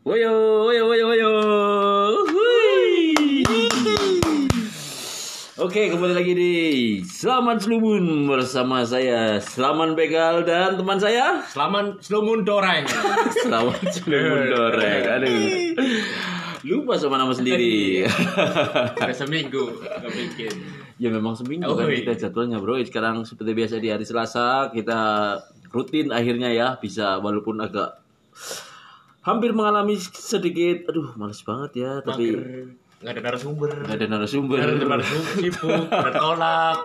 Woyo, woyo, woyo, woyo. Oke, kembali lagi di Selamat Slumun bersama saya Selaman Begal dan teman saya Selamat Slumun Doreng. Selamat Slumun Doreng. Aduh. Lupa sama nama sendiri. Udah seminggu nggak bikin. ya memang seminggu Oh, kan kita jadwalnya bro. Sekarang seperti biasa di hari Selasa kita rutin akhirnya ya bisa walaupun agak hampir mengalami sedikit aduh males banget ya tapi Nggak ada narasumber. nggak ada narasumber Nggak ada narasumber sibuk, bertolak,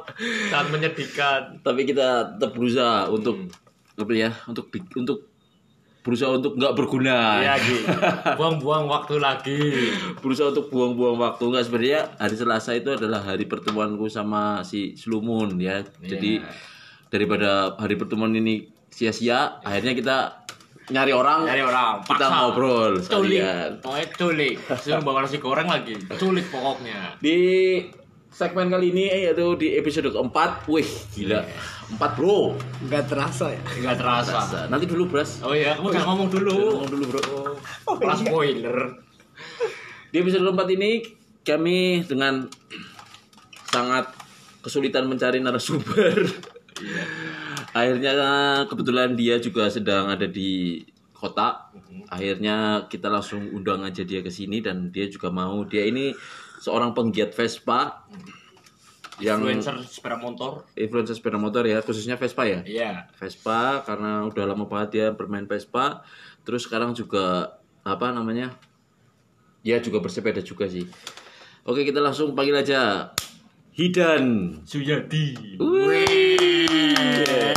sangat menyedihkan. tapi kita tetap berusaha untuk apa ya untuk untuk berusaha untuk nggak berguna Iya, Gi. Buang-buang waktu lagi. berusaha untuk buang-buang waktu nggak sebenarnya hari Selasa itu adalah hari pertemuanku sama si Slumun ya jadi daripada hari pertemuan ini sia-sia akhirnya kita nyari orang Dari orang kita paksa. ngobrol Culik. Pokoknya culik. Suruh bawa nasi goreng lagi. Culik pokoknya. di segmen kali ini yaitu di episode keempat wih gila empat bro nggak terasa ya Nggak terasa. nanti dulu bras Oh iya, kamu jangan ngomong dulu. ngomong dulu bro Kelas spoiler. Di episode keempat ini kami dengan sangat kesulitan mencari narasumber. Akhirnya kebetulan dia juga sedang ada di kota. Akhirnya kita langsung undang aja dia ke sini dan dia juga mau. Dia ini seorang penggiat Vespa yang Influencer sepeda motor. influencer sepeda motor ya, khususnya Vespa ya. Iya. Vespa karena udah lama banget dia bermain Vespa. Terus sekarang juga apa namanya? Ya juga bersepeda juga sih. Oke kita langsung panggil aja Hidan. Suyadi.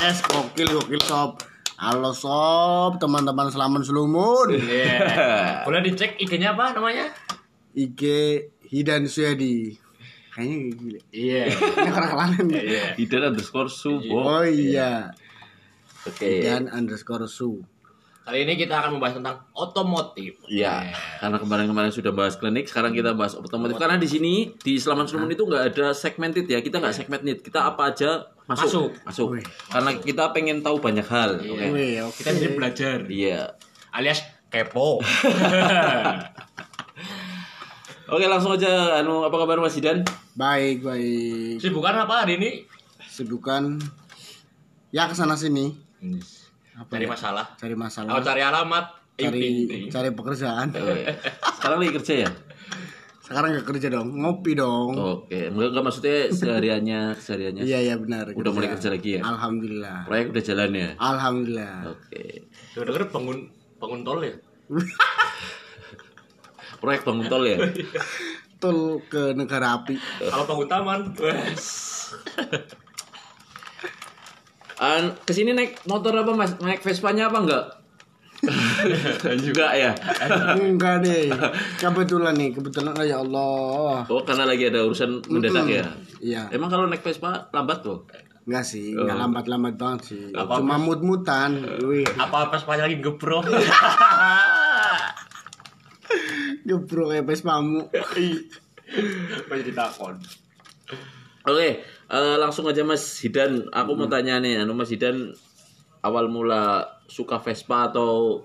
Yes gokil gokil sob halo sob teman-teman selamat selumun Iya. Boleh dicek IG-nya apa namanya? IG Hidan Suyadi kayaknya gila Iya. ini orang lain Iya. Hidan underscore Subo. oh iya Oke. Hidan underscore Su Kali ini kita akan membahas tentang otomotif. Ya, karena kemarin-kemarin sudah bahas klinik, sekarang kita bahas otomotif. Karena di sini di Selamat Sulumun itu nggak ada segmented ya, kita nggak segmented, kita apa aja masuk, Masuk. masuk. Karena kita pengen tahu banyak hal. Oke. Wih, oke Kita jadi belajar. Iya. Alias kepo. Oke langsung aja anu apa kabar Mas Hidan? baik baik Sibukan apa hari ini? sibukan ya ke sana sini apa Cari ya? masalah. cari masalah cari alamat. cari Inti. cari pekerjaan Sekarang lagi kerja ya? sekarang nggak kerja dong ngopi dong Oke, enggak, enggak maksudnya sehariannya, sehariannya iya iya benar udah mulai kerja lagi ya? alhamdulillah Proyek udah jalan ya? alhamdulillah Oke. Dengar-dengar bangun bangun tol ya? Proyek bangun tol ya? tol ke negara api Kalau bangun taman, An ke sini naik motor apa Mas? Naik Vespanya apa enggak? Juga ya. enggak deh kebetulan nih kebetulan oh, ya Allah Oh, karena lagi ada urusan mendadak ya. iya Emang kalau naik Vespa lambat tuh? enggak sih Oh. enggak lambat-lambat banget sih Apa- cuma mut-mutan wih Apa pas lagi gebrok? gebrok kayak pespamu Masih ditakon. Oke, eh, langsung aja Mas Hidan. Aku mau tanya nih, anu Mas Hidan awal mula suka Vespa atau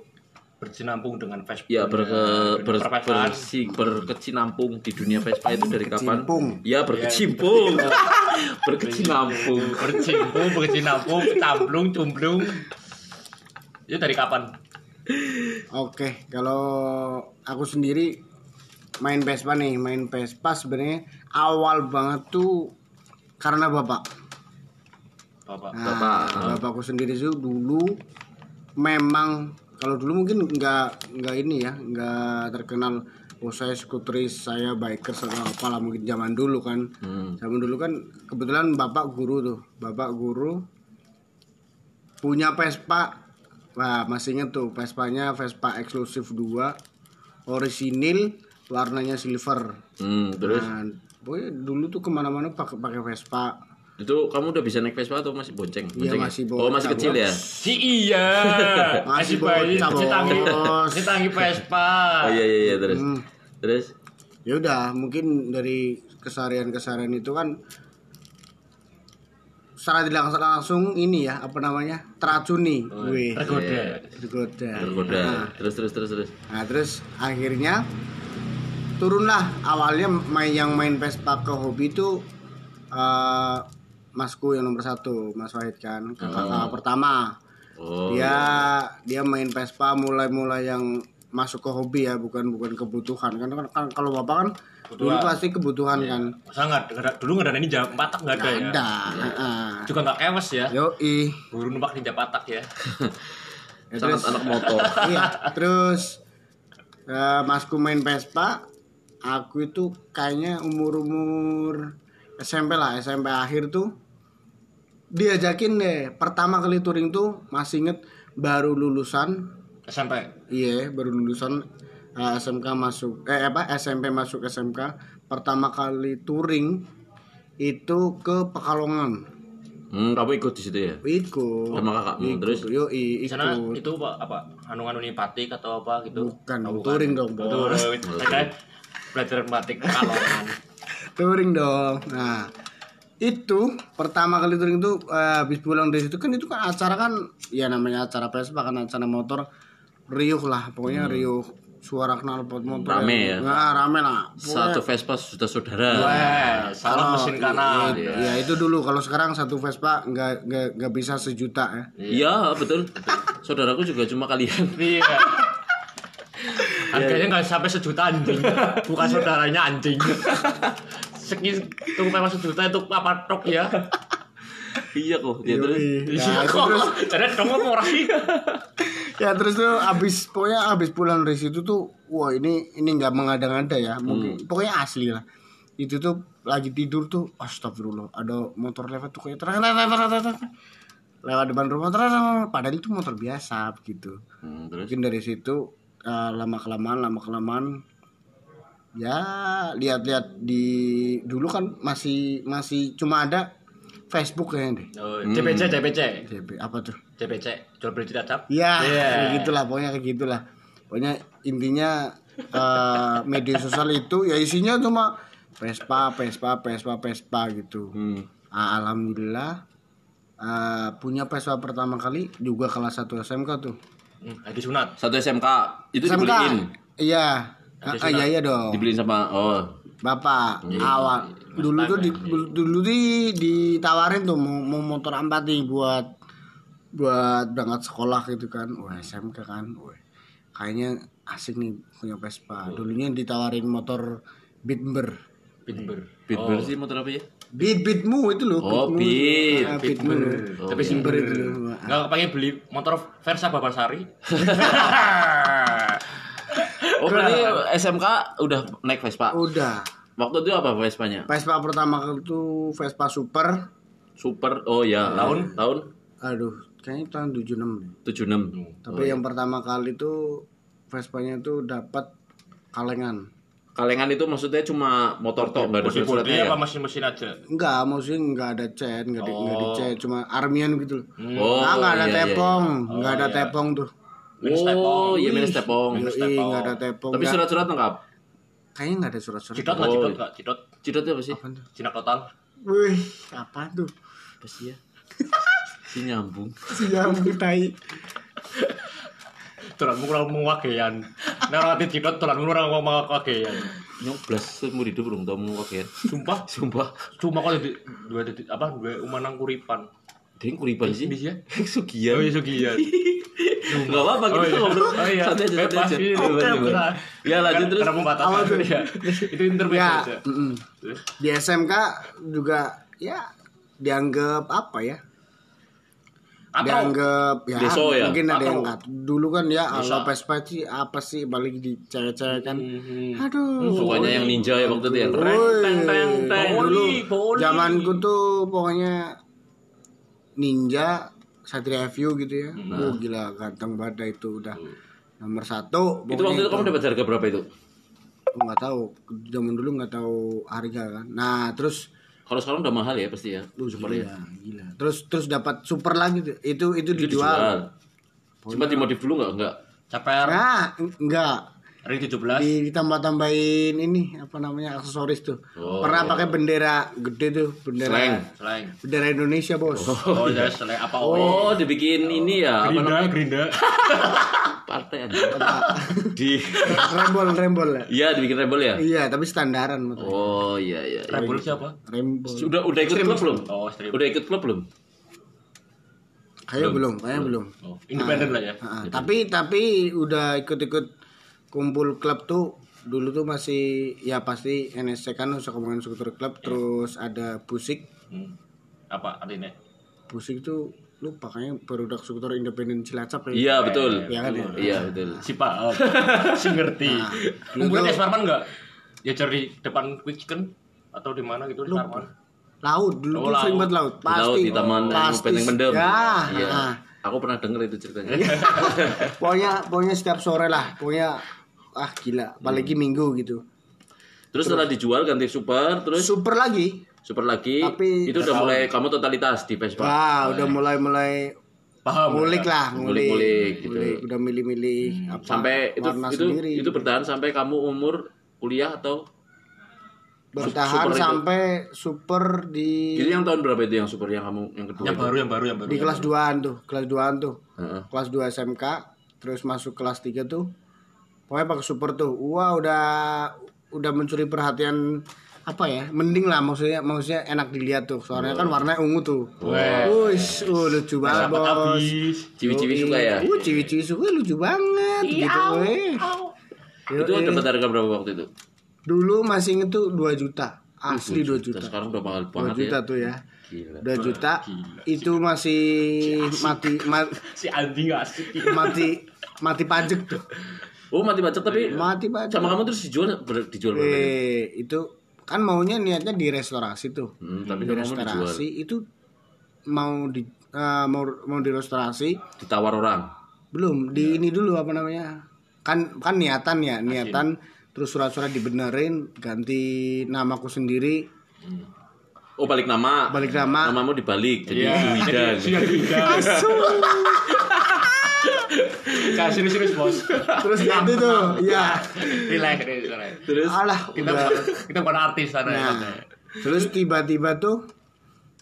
Berjinampung dengan Vespa. ya berke, Dunia ber, perpesaan. bersi, berkecinampung di dunia Vespa itu dari kapan? Berkecimpung. Ya berkecimpung, berkecinampung. bercimpung, berjinampung, camplung, cumplung. Itu dari kapan? oke kalau aku sendiri main Vespa nih main Vespa sebenarnya awal banget tuh karena bapak Bapak. Nah, Bapak. bapakku sendiri tuh dulu memang kalau dulu mungkin nggak nggak ini ya nggak terkenal oh saya skuteris saya bikers atau apalah mungkin zaman dulu kan Hmm. zaman dulu kan kebetulan bapak guru tuh bapak guru punya Vespa wah masih inget tuh Vespanya Vespa eksklusif 2 orisinil warnanya silver Hmm, terus nah, pokoknya dulu tuh ke mana-mana pakai pakai Vespa itu kamu udah bisa naik Vespa atau masih bonceng? Iya, Bonceng ya? masih Oh masih kecil ya? Si iya. Masih Masih bayi, bocah, masih tangi, Bos. masih tangi Vespa. Oh iya iya iya terus. Hmm. Terus ya udah mungkin dari kesarian kesarian itu kan secara tidak langsung, langsung ini ya apa namanya teracuni Wih, Tergoda. tergoda Tergoda. Nah, Terus terus terus terus. Nah terus akhirnya turunlah awalnya main yang main Vespa ke hobi itu eh, masku yang nomor satu Mas Wahid kan kakak pertama Oh. dia dia main Vespa mulai-mulai yang masuk ke hobi ya bukan bukan kebutuhan kan, kan, kan kalau bapak kan dulu pasti kebutuhan kan nggak nggak ada- dulu nggak ada ninja patak nggak ada ya? ada heeh. Juga nggak kewes ya. yoi Buru numpak ninja patak ya. Ya, Sangat terus- anak motor. iya terus eh, masku main Vespa aku itu kayaknya umur umur SMP lah SMP akhir tuh diajakin deh pertama kali touring tuh masih inget baru lulusan SMP. iya baru lulusan eh, SMK masuk eh apa SMP masuk SMK pertama kali touring itu ke Pekalongan Hmm, kamu ikut di situ ya? ikut Sama kakakmu terus. yo Di sana ikut itu apa? apa anu-anu nih patik atau apa gitu? bukan Oh, touring dong bos Touring. Belajar batik kalongan. touring dong. Nah, itu pertama kali touring itu eh, habis pulang dari situ kan itu kan acara kan ya namanya acara Vespa kan acara motor riuh lah pokoknya riuh suara knalpot motor Hmm. Rame yang- ya? Nah, rame lah. Pokoknya- Satu Vespa sudah saudara. Weh, salah mesin kanan. iya, Ya itu dulu kalau sekarang satu Vespa nggak nggak nggak bisa sejuta ya. Iya, betul. Saudaraku juga cuma kalian. Iya. Harganya nggak sampai sejuta anjing, bukan saudaranya anjing. Sekian tuh memang sejuta itu apa tok ya? iya kok. Ya terus. Nah, itu terus Jadi kamu mau sih? ya terus tuh abis pokoknya abis pulang dari situ tuh wah ini ini nggak mengada-ngada ya mungkin pokoknya asli lah itu tuh lagi tidur tuh astagfirullah ada motor lewat tuh kayak terang terang terang terang terang. lewat depan rumah terang padahal itu motor biasa begitu Hmm, terus. mungkin dari situ eh, lama kelamaan lama kelamaan ya lihat-lihat di dulu kan masih masih cuma ada Facebook kayaknya deh Oh, CPC, CPC, CP apa tuh CPC, jual beli tidak cap. Ya, Iya. kayak gitulah pokoknya kayak gitulah. Pokoknya intinya eh, media sosial itu ya isinya cuma Vespa, Vespa, Vespa, Vespa gitu. Hmm. Ah, Alhamdulillah eh, punya Vespa pertama kali juga kelas 1 SMK tuh. Hmm, lagi sunat. Satu SMK itu SMK. dibeliin. Iya. Ah, ah, iya iya dong. Dibeliin sama oh. Bapak awal dulu tuh di, dulu di ditawarin tuh mau, mau motor empati buat buat berangkat sekolah gitu kan. Wah, SMK kan. Wah, kayaknya asik nih punya Vespa. Dulunya ditawarin motor Bitber. Pitber. Bitber sih motor apa ya? Beat Beatmu itu loh. Oh. Beat. Ah, Beatmu. Oh, Tapi Bitber itu loh. Enggak pengen beli motor Versa Babasari. Oh, berarti SMK udah naik Vespa. Udah. Waktu itu apa Vespanya? Vespa pertama kali itu Vespa Super. Super. Oh ya, tahun tahun Aduh, kayaknya tahun 76 deh. 76. Tapi yang pertama kali itu Vespanya itu dapat kalengan. Kalengan itu maksudnya cuma motor tok, enggak ada body surat-suratnya ya? apa mesin-mesin aja? Enggak, maksudnya enggak ada cat, enggak, di, enggak dicet, cuma armian gitu loh. Oh, nah, enggak ada iya, iya, tepong, enggak ada tepong tuh. Minus Oh, tepong. iya minus tepong. Yoi, enggak ada tepong. Tapi surat-surat lengkap. Kayaknya enggak ada surat-surat. Cidot lah, Oh. cidot kak, cidot. Cidot itu apa sih? Apaan tuh? Cina total. Wih, apa tuh? Apa sih ya? si nyambung. Siang tai. Tulanmu kurang mengagean. Nah, rati cidot tulanmu kurang mengagean. Nyoblas seumur hidup belum tau mau kakean. Sumpah, Sumpah. cuma kalau di dua detik apa dua umanang kuripan. Ding kuripan sih. Bisa ya? Sugian. Oh iya Sugian. Enggak apa-apa kita Oh, iya. ngobrol. Oh, iya. Santai aja, santai aja. iya. Oke. Ya lanjut terus. Karena pembatasan. Ya. Itu intermezzo Ya, aja. Terus? di SMK juga ya dianggap apa ya? Atau dianggap ya Deso ya? mungkin ada yang nggak dulu kan ya Vespa sih apa sih balik di cewek-cewek kan Hmm. aduh Sukanya yang ninja ya waktu itu yang keren. Woi, Teng, teng, teng. dulu zamanku tuh pokoknya ninja Satria View gitu ya. Oh gila ganteng banget itu udah nomor satu. Itu waktu itu kamu dapat harga berapa itu? Aku nggak tahu zaman dulu nggak tahu harga kan. Nah terus Kalau sekarang udah mahal ya pasti ya. Duh, Super gila, ya. gila. Terus terus dapat super lagi. Itu itu Itu dijual. dijual. Sempat dimodif dulu enggak? Enggak. Caper. Nah, en- enggak. Ring 17. ditambah-tambahin ini apa namanya aksesoris tuh. Oh, Pernah pakai bendera gede tuh, bendera Slang. Selain. bendera Indonesia, Bos. Oh, ya selain apa oh. Oh, dibikin ini ya, apa Gerinda, namanya? Gerinda. Partai aja. Di rembol, rembol ya. Iya, dibikin rebel ya? Iya, tapi standaran. Oh, iya iya. iya. Rebel siapa? Rembol. Udah udah ikut klub belum? Oh. Udah ikut klub belum? Kayak belum, kayak belum. Oh, independen lah ya. Ah, tapi tapi udah ikut-ikut kumpul klub tuh dulu tuh masih ya pasti NSC kan usah ngomongin skuter klub terus ada busik Hmm. Apa artinya? busik tuh lupa kayaknya produk skuter independen Cilacap ya. Iya, betul. Iya kan ya? Iya, betul. Si Pak, oh, si ngerti. Kumpulin es Parman enggak? Ya cari depan Quick Chicken atau di mana gitu di Parman? Laut dulu Oh, tuh sering laut. banget laut. Di laut di taman Pasti. Benteng Mendem. Ya, Iya. ah. Aku pernah denger itu ceritanya. pokoknya pokoknya setiap sore lah pokoknya ah gila apalagi minggu gitu Terus setelah dijual ganti super, terus super lagi super lagi. Tapi- itu udah mulai kamu totalitas di Vespa. wah udah mulai mulai Paham. ngulik lah ngulik Ngulik-ngulik gitu. Ngulik, udah milih-milih apa Sampai itu warna itu sendiri itu bertahan sampai kamu umur kuliah atau bertahan super itu. sampai super di itu yang tahun berapa itu yang super yang kamu yang kedua? Yang itu? baru, yang baru, yang baru. di kelas 2-an tuh kelas 2-an tuh Heeh. kelas 2 SMK terus masuk kelas 3 tuh pokoknya pakai super tuh. Wah udah udah mencuri perhatian apa ya mending lah maksudnya maksudnya enak dilihat tuh. Soalnya kan warnanya ungu tuh. Wush, uh, lucu banget bos. Ciwi-ciwi suka ya? uh ciwi-ciwi suka lucu banget gitu weh Itu dapat harga berapa waktu itu? dulu masih inget tuh 2 juta. Asli 2 juta. Sekarang udah mahal 2 banget juta ya. tuh ya. Gila. 2 juta itu masih mati ma- Si anjing asik. mati mati pajak tuh Oh mati pajak tapi mati pajak sama kamu terus dijual ber- dijual berapa? eh itu kan maunya niatnya direstorasi tuh. Hmm, tapi kamu dijual restorasi itu mau di eh, mau mau direstorasi ditawar orang. belum di ini dulu apa namanya? Kan kan niatan ya niatan terus surat-surat dibenerin ganti namaku sendiri. Oh balik nama. balik nama. Namamu dibalik jadi Iya. Suidan. Si Gerinda. Kak, serius-serius bos. terus itu tuh ya Relax, relax. Terus alah Kita udah kita bukan artis sana ya. nah terus tiba-tiba tuh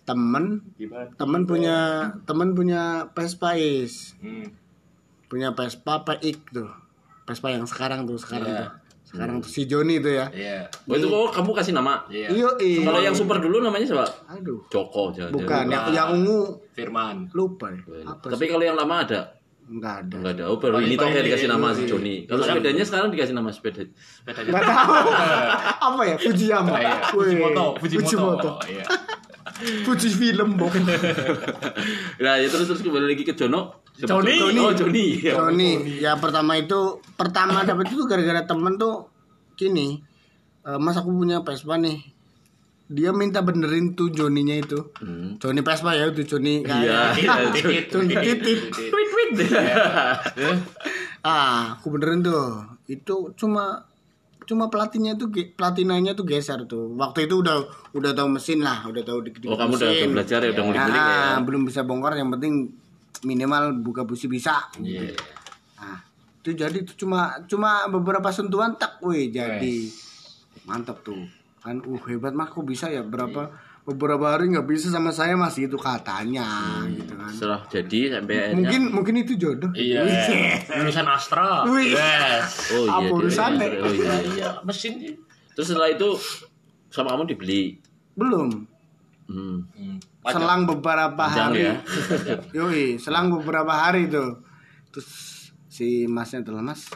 temen Gimana? temen punya temen punya Vespa is Hmm. punya Vespa PX tuh Vespa yang sekarang tuh sekarang Iya. tuh sekarang tuh si Joni tuh ya Iya. Oh itu oh, kamu kasih nama. Iya. iyo iya Kalau yang super dulu namanya siapa? aduh Joko jangan. bukan yang yang ungu Firman. lupa ya apa Tapi kalau yang lama ada? Enggak ada Enggak ada. Oh baru ini toh ya dikasih nama si Joni. Kalau sepedanya sekarang dikasih nama sepeda. Sepedanya. Enggak tahu apa ya Fujiyama Iya. Fujimoto, Fujimoto Fujimoto. Iya. Fuji film bok Nah ya terus terus kembali lagi ke Jono. Joni. Jono? Oh Joni. Ya. Joni ya pertama itu pertama dapat itu gara-gara temen tuh gini eh, mas aku punya Vespa nih dia minta benerin tuh Joninya itu Hmm. Joni Vespa ya itu Joni Iya, iya, Titit. Joni titit Tweet tweet. ah aku benerin tuh itu cuma cuma pelatihnya tuh platinanya tuh geser tuh waktu itu udah udah tahu mesin lah udah tahu dikit Oh kamu udah, udah belajar ya udah ngulik-ngulik ya. Ah, belum bisa bongkar yang penting minimal buka busi bisa Iya. nah itu jadi itu cuma cuma beberapa sentuhan tak weh jadi mantap tuh kan uh hebat mah kok bisa ya berapa beberapa hari nggak bisa sama saya masih itu katanya gitu kan Setelah jadi sampai akhirnya. mungkin mungkin itu jodoh Iya. Lulusan Astra. Yes. Oh iya. Apa dia- urusannya? Oh iya. Iya, mesin. Terus setelah itu sama kamu dibeli. belum Hmm. Hmm. selang beberapa Panjang hari ya. yoi selang beberapa hari tuh terus si masnya telah mas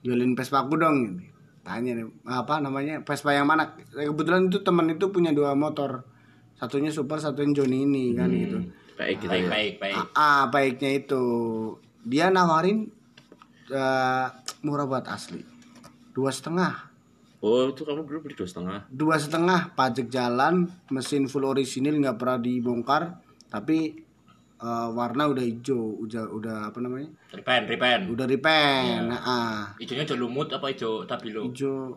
jualin Vespa aku dong gitu. Tanya nih apa namanya Vespa yang mana? Kebetulan itu teman itu punya dua motor. Satunya super satunya Joni ini kan gitu. Baik gitu Baik, ya. baik, baik. ah, ah, baiknya itu. Dia nawarin eh, murah buat asli. Dua setengah. Oh itu kamu dulu beli dua setengah. dua setengah pajak jalan mesin full orisinil nggak pernah dibongkar. Tapi eh, warna udah hijau udah udah apa namanya Repen, repen. udah repaint nah, ah. Ijonya hijau lumut apa hijau tabilo? hijau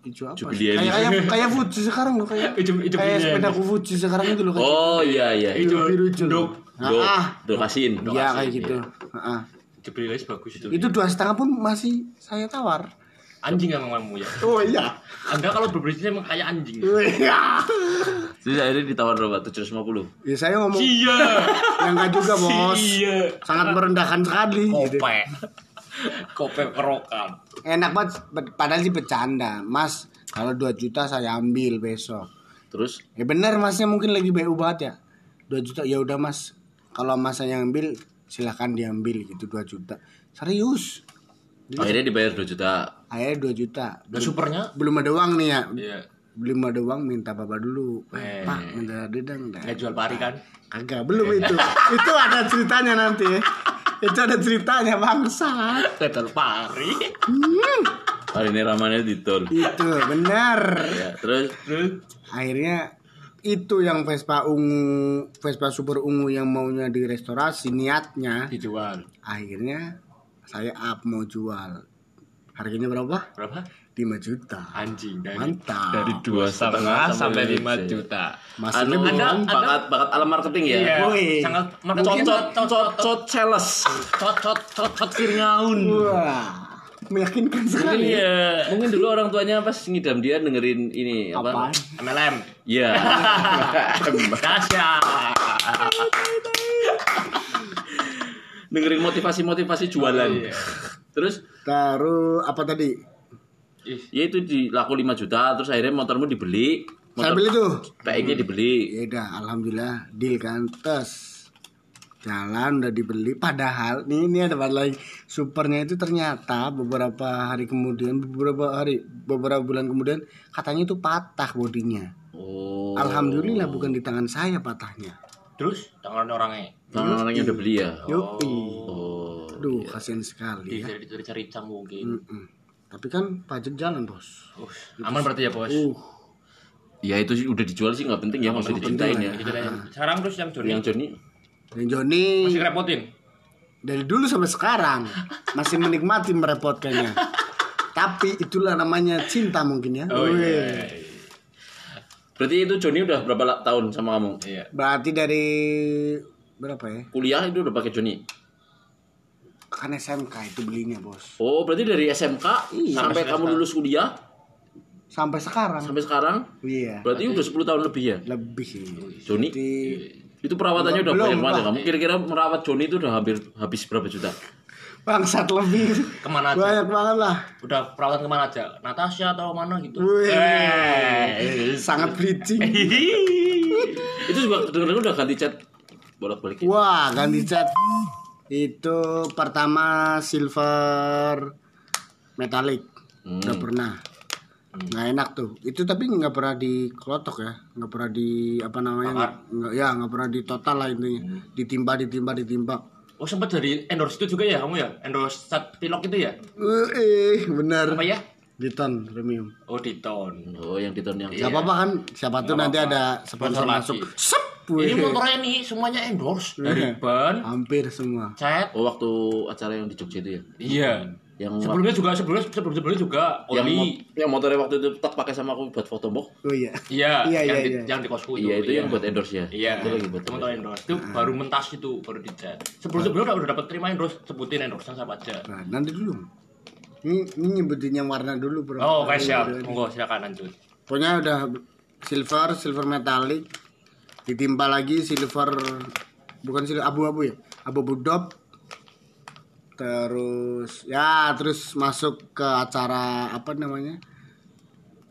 hijau apa Hijau sih? belian. kayak kayak kayak Fuji sekarang loh kayak Hijau- hijau kayak belian. sepedaku Fuji sekarang itu loh kayak Oh iya iya. biru biru hijau dok. Ah, Do, ah. do kasin. Iya kayak gitu. Heeh. Jibrilis bagus itu. Itu dua setengah pun masih saya tawar. Anjing emang kamu ya. Oh iya. Anda kalau berbisnis emang kayak anjing. Oh iya. Terus akhirnya ditawar berapa? 750. Ya saya ngomong Iya. ya enggak juga bos. Iya. Sangat merendahkan sekali. gitu. Kope. Kope kerokan. Enak banget padahal sih bercanda. Mas, kalau 2 juta saya ambil besok. Terus Ya benar masnya mungkin lagi BU banget ya. 2 juta ya udah Mas. Kalau Mas yang ambil silahkan diambil gitu 2 juta. Serius. akhirnya dibayar 2 juta. Akhirnya 2 juta. Dan supernya? Belum ada uang nih ya. Iya. Belum ada uang minta bapak dulu. Eh. Pak minta dedang dah. Nggak jual pari kan? Kagak belum itu. itu ada ceritanya nanti. itu ada ceritanya bangsa. Jual pari. Hari ini ramanya di tol. Itu benar. Ya, terus Terus Akhirnya itu yang Vespa ungu, Vespa super ungu yang maunya direstorasi niatnya. dijual. Akhirnya saya up mau jual. Harganya berapa? Berapa? 5 juta. Anjing dari Mantap. dari dua setengah sampai lima lima juta. Masih anu. Anda- bakat bakat alam marketing ya. Iya. Woi. Sangat marketingnya Cocot cocot sales. cocot cocot Firngaun. Wah, meyakinkan Mungkin sekali. ya, mungkin dulu orang tuanya pas ngidam dia dengerin ini apa? Apaan? MLM. Iya. Dahsyat. Dengerin motivasi-motivasi jualan. Iya. Terus Taruh apa tadi? Ya itu di laku 5 juta terus akhirnya motormu dibeli. Saya Motor beli tuh. PX-nya dibeli. Ya udah, alhamdulillah deal kan tes. Jalan udah dibeli padahal nih ini ada bahan lagi supernya itu ternyata beberapa hari kemudian beberapa hari beberapa bulan kemudian katanya itu patah bodinya. Oh. Alhamdulillah bukan di tangan saya patahnya. Terus tangan orangnya. Tangan orang yang udah beli ya. Oh. Aduh, kasihan sekali ya. Dari dari cari mungkin. Mm-mm. Tapi kan pajak jalan, Bos. Uh, aman berarti ya bos. Uh, Ya itu sih udah dijual sih nggak penting ya, masih dicintain ya. Kita- Sekarang terus yang Joni Yang Joni dan Joni masih repotin. dari dulu sampai sekarang masih menikmati merepotkannya. Tapi itulah namanya cinta mungkin ya. Oh Wih. iya. Berarti itu Joni udah berapa tahun sama kamu? Iya. Berarti dari berapa ya? Kuliah itu udah pakai Joni. Kan SMK itu belinya, Bos. Oh, berarti dari SMK Iya. sampai kamu lulus kuliah Sampai sekarang. sampai sekarang Iya. berarti udah 10 tahun lebih ya. Lebih. Joni Di itu perawatannya udah Belum, banyak banget ya. Kamu kira-kira merawat Joni itu udah hampir habis berapa juta? Bangsat lebih. Ke mana aja? Banyak banget lah. Udah perawatan ke mana aja? Natasha atau mana gitu? Wih. Eh. Sangat bleaching. itu juga dengar udah ganti cat bolak-balik. ya? Wah, ganti cat. Itu pertama silver metallic. Hmm. Udah pernah. Nggak enak tuh. Itu tapi nggak pernah dikelotok ya. Nggak pernah di apa namanya? Nggak, ya nggak pernah di total lah intinya. Ditimpa, ditimpa, ditimpa. Oh sempat dari endorse itu juga ya kamu ya? Endorse sat pilok itu ya? Eh, benar. Apa ya? Diton premium. Oh Diton. Oh, yang di tahun yang Gak apa-apa kan? Siapa tuh nanti ada sponsor Sponsor masuk. Sep. Ini motornya nih semuanya endorse dari ban, Hampir semua. cat. Oh, waktu acara yang di Jogja itu ya. Iya. Yang Sebelumnya juga sebelumnya sebelum sebelumnya juga yang oli. mo- yang motornya waktu itu tak pakai sama aku buat foto mbok. Oh iya. Iya, Iya, yang iya, di, iya. yang di kosku itu. Iya, itu yang buat endorse ya. Iya, Itu lagi buat itu motor endorse. Itu baru mentas itu, baru dicat. Sebelum sebelumnya udah, udah dapat terima endorse, sebutin endorse siapa aja. Nah, nanti dulu. Ini, ini nyebutin yang warna dulu, Bro. Oh, oke Ayo, siap. Monggo silakan lanjut. Pokoknya udah silver, silver metallic. Ditimpa lagi silver bukan silver abu-abu ya. Abu-abu dop. Terus ya terus masuk ke acara apa namanya?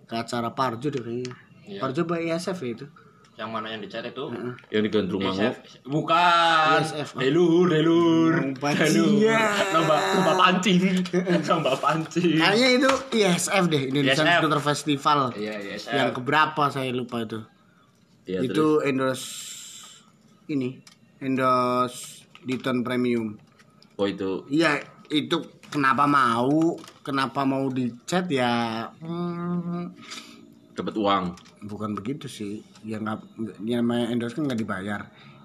Ke acara Parjo deh kayaknya. Iya. Parjo by ISF ya itu. Yang mana yang dicat itu? Yang digandrung mangu. ISF. Bukan. ISF. Delur, delur. Delur. Lomba lomba pancing. Lomba pancing. Kayaknya itu ISF deh, Indonesian ISF. Scooter Festival. Iya, ISF. Yang keberapa saya lupa itu. Ya, itu terus endorse ini endorse Diton Premium oh itu. Iya itu kenapa mau? Kenapa mau dicat? Ya hmm, dapat uang. bukan begitu sih. Ya nggak ya namanya endorse kan nggak dibayar.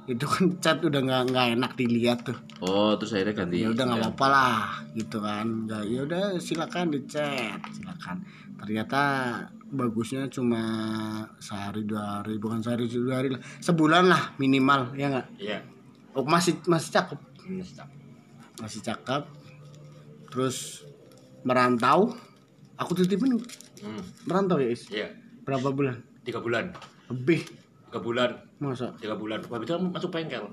Itu kan cat udah nggak nggak enak dilihat tuh. Oh, terus akhirnya ganti. ya udah nggak apa-apa lah gitu kan. Nggak, ya udah silakan dicat silakan. Ternyata bagusnya cuma sehari dua hari bukan sehari dua hari lah. Sebulan lah minimal ya nggak? Iya. oh, masih masih cakep. Hmm, sedap. Masih cakep terus merantau aku titipin Hmm. merantau ya is Iya. berapa bulan Tiga bulan. lebih Tiga bulan. masa Tiga bulan. Habis itu masuk bengkel.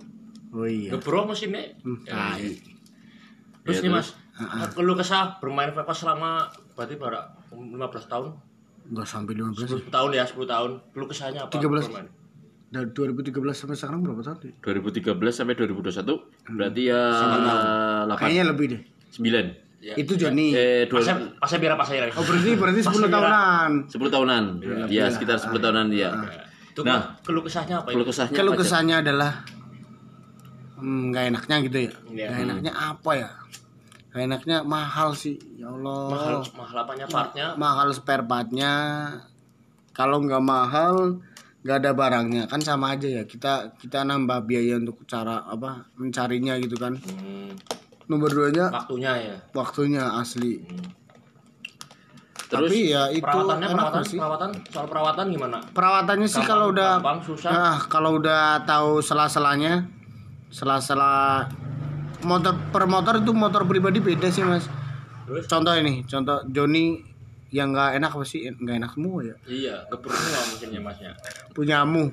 oh iya Ngebrok mesinnya. Hmm, Ya, tai. Terus Ya, nih mas, kalau kesah bermain Vespa selama berarti berapa? 15 tahun? nggak sampai 15 10 tahun ya, 10 tahun. Perlu kesahnya apa? 13. bermain? Dari 2013 sampai sekarang berapa tahun ya? 2013 sampai 2021 berarti ya 8 kayaknya lebih deh 9. Ya. itu Joni Eh dua, Pasnya, pasnya biar apa saya? oh berarti berarti 10 tahunan 10 tahunan. Ya, sekitar 10 tahunan dia. Itu Nah. nah, keluh kesahnya apa? Kalau Itu? kesahnya aja? kesannya adalah hmm, nggak enaknya gitu ya Iya. nggak enaknya apa ya nggak enaknya mahal sih ya Allah mahal, mahal apanya partnya? mahal spare partnya kalau nggak mahal nggak ada barangnya. Kan sama aja ya kita kita nambah biaya untuk cara apa mencarinya gitu kan. Hmm, nomor duanya? Waktunya ya. waktunya asli. Terus tapi ya itu Perawatannya, perawatan, sih. Perawatan, soal perawatan gimana? perawatannya sih Gampang- kalau udah gampang, susah? nah, kalau udah tahu sela-selanya sela-sela motor per motor itu motor pribadi beda sih mas. Terus? contoh ini contoh Joni yang nggak enak apa sih nggak enak semua ya Iya, ngebrok semua mesinnya masnya. punyamu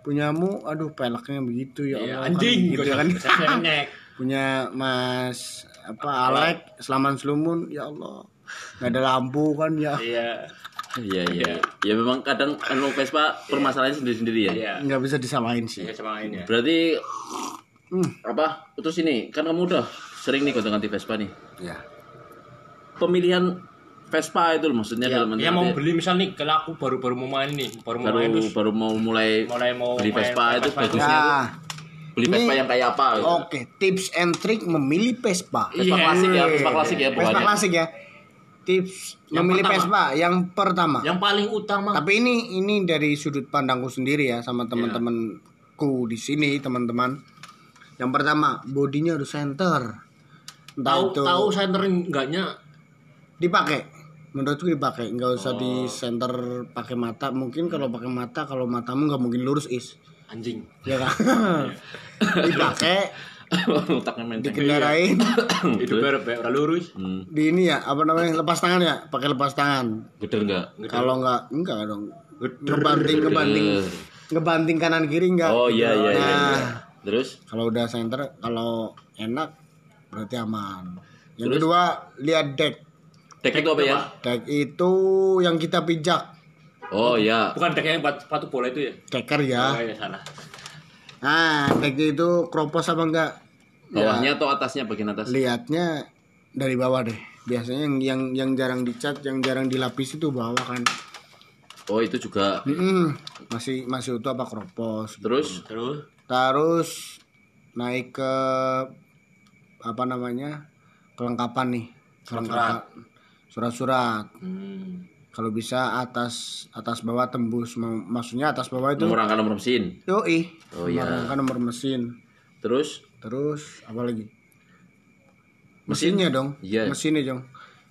punyamu aduh peleknya begitu ya Iya, Allah kan anjing gitu ya kan Saya nyek. punya Mas apa Alek Selaman Slumun ya Allah nggak ada lampu kan ya Iya. Iya iya. Ya memang kadang anu Vespa permasalahannya sendiri-sendiri ya. Iya. nggak bisa disamain sih Iya sama ini ya. Berarti Hmm. apa? Terus ini kan kamu udah sering nih gonta-ganti Vespa nih. ya Pemilihan Vespa itu loh, maksudnya Ya, dalam ya mau beli misal nih, kalau aku baru-baru mau main nih, baru mau baru main terus baru mau mulai mulai mau beli main Vespa itu Vespa bagusnya tuh. Nah, beli Vespa yang kayak apa gitu. oke tips and trick memilih Vespa. Vespa Iya. klasik ya, Vespa klasik ya Vespa klasik ya. Tips Yang memilih pertama. Vespa yang pertama. Yang paling utama. Tapi ini ini dari sudut pandangku sendiri ya sama teman-temanku di sini teman-teman. Yang pertama bodinya harus center. Entah tahu itu tahu center enggaknya dipakai menurutku dipakai nggak usah Oh. di center pakai mata. Mungkin kalau pakai mata kalau matamu nggak mungkin lurus is. Anjing. ya kan? Dipakai Otaknya menteng. dikendarain. Itu biar biar ora lurus. Hmm, di ini ya apa namanya lepas tangan ya? Pakai lepas tangan. Geder enggak? kalau nggak enggak dong. Ngebanting ngebanting ngebanting kanan kiri enggak Oh iya iya iya. Nah. iya. Terus? Kalau udah center kalau enak berarti aman. Yang kedua lihat deck deck itu apa ya? deck itu yang kita pijak Oh iya. Bukan deck yang buat sepatu bola itu ya? decker Oh, ya iya salah. nah decknya itu kropos apa enggak Bawahnya atau atasnya bagian atas? lihatnya dari bawah deh biasanya yang yang yang jarang dicat yang jarang dilapis itu bawah kan Oh itu juga. Mm-mm. masih masih utuh apa kropos Terus Terus terus naik ke apa namanya kelengkapan nih kelengkapan surat-surat hmm, kalau bisa atas atas bawah tembus maksudnya atas bawah itu nomor angka nomor mesin. yoi Oh, iya. kan nomor mesin Terus terus apa lagi mesinnya dong Iya. mesinnya dong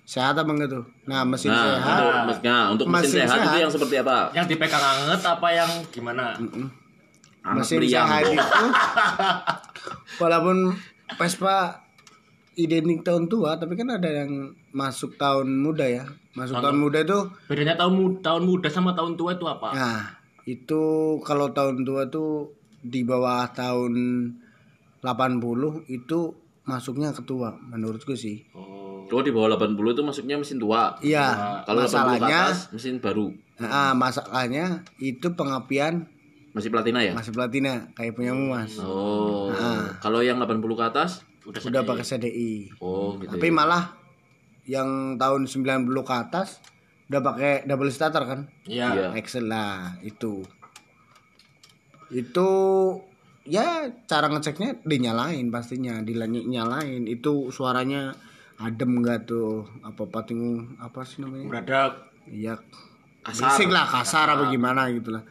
sehat apa enggak tuh nah mesin nah, sehat untuk, mes- nah, untuk mesin, Mesin sehat, itu sehat. yang seperti apa? yang dipegang anget apa yang gimana? Anak mesin meriang. sehat itu walaupun Vespa identik tahun tua tapi kan ada yang masuk tahun muda ya masuk tahun muda itu Bedanya tahun muda, tahun muda sama tahun tua itu apa? nah itu kalau tahun tua tuh di bawah tahun 80 itu masuknya ketua menurutku sih Oh. Oh di bawah 80 itu masuknya mesin tua. iya Kalau 80 ke masalahnya atas mesin baru. nah, masalahnya itu pengapian Masih platina ya? masih platina kayak punya mas Oh. Kalau yang 80 ke atas? Udah udah pakai CDI Oh gitu. Tapi malah yang tahun 90 ke atas udah pakai double starter kan? Iya. Iya. Excel lah itu. Itu ya cara ngeceknya dinyalain pastinya, dinyalain. Itu suaranya adem nggak tuh? Apa pating apa sih namanya? Beradak. Iya. Kasar. Berisik lah, kasar apa gimana gitu lah.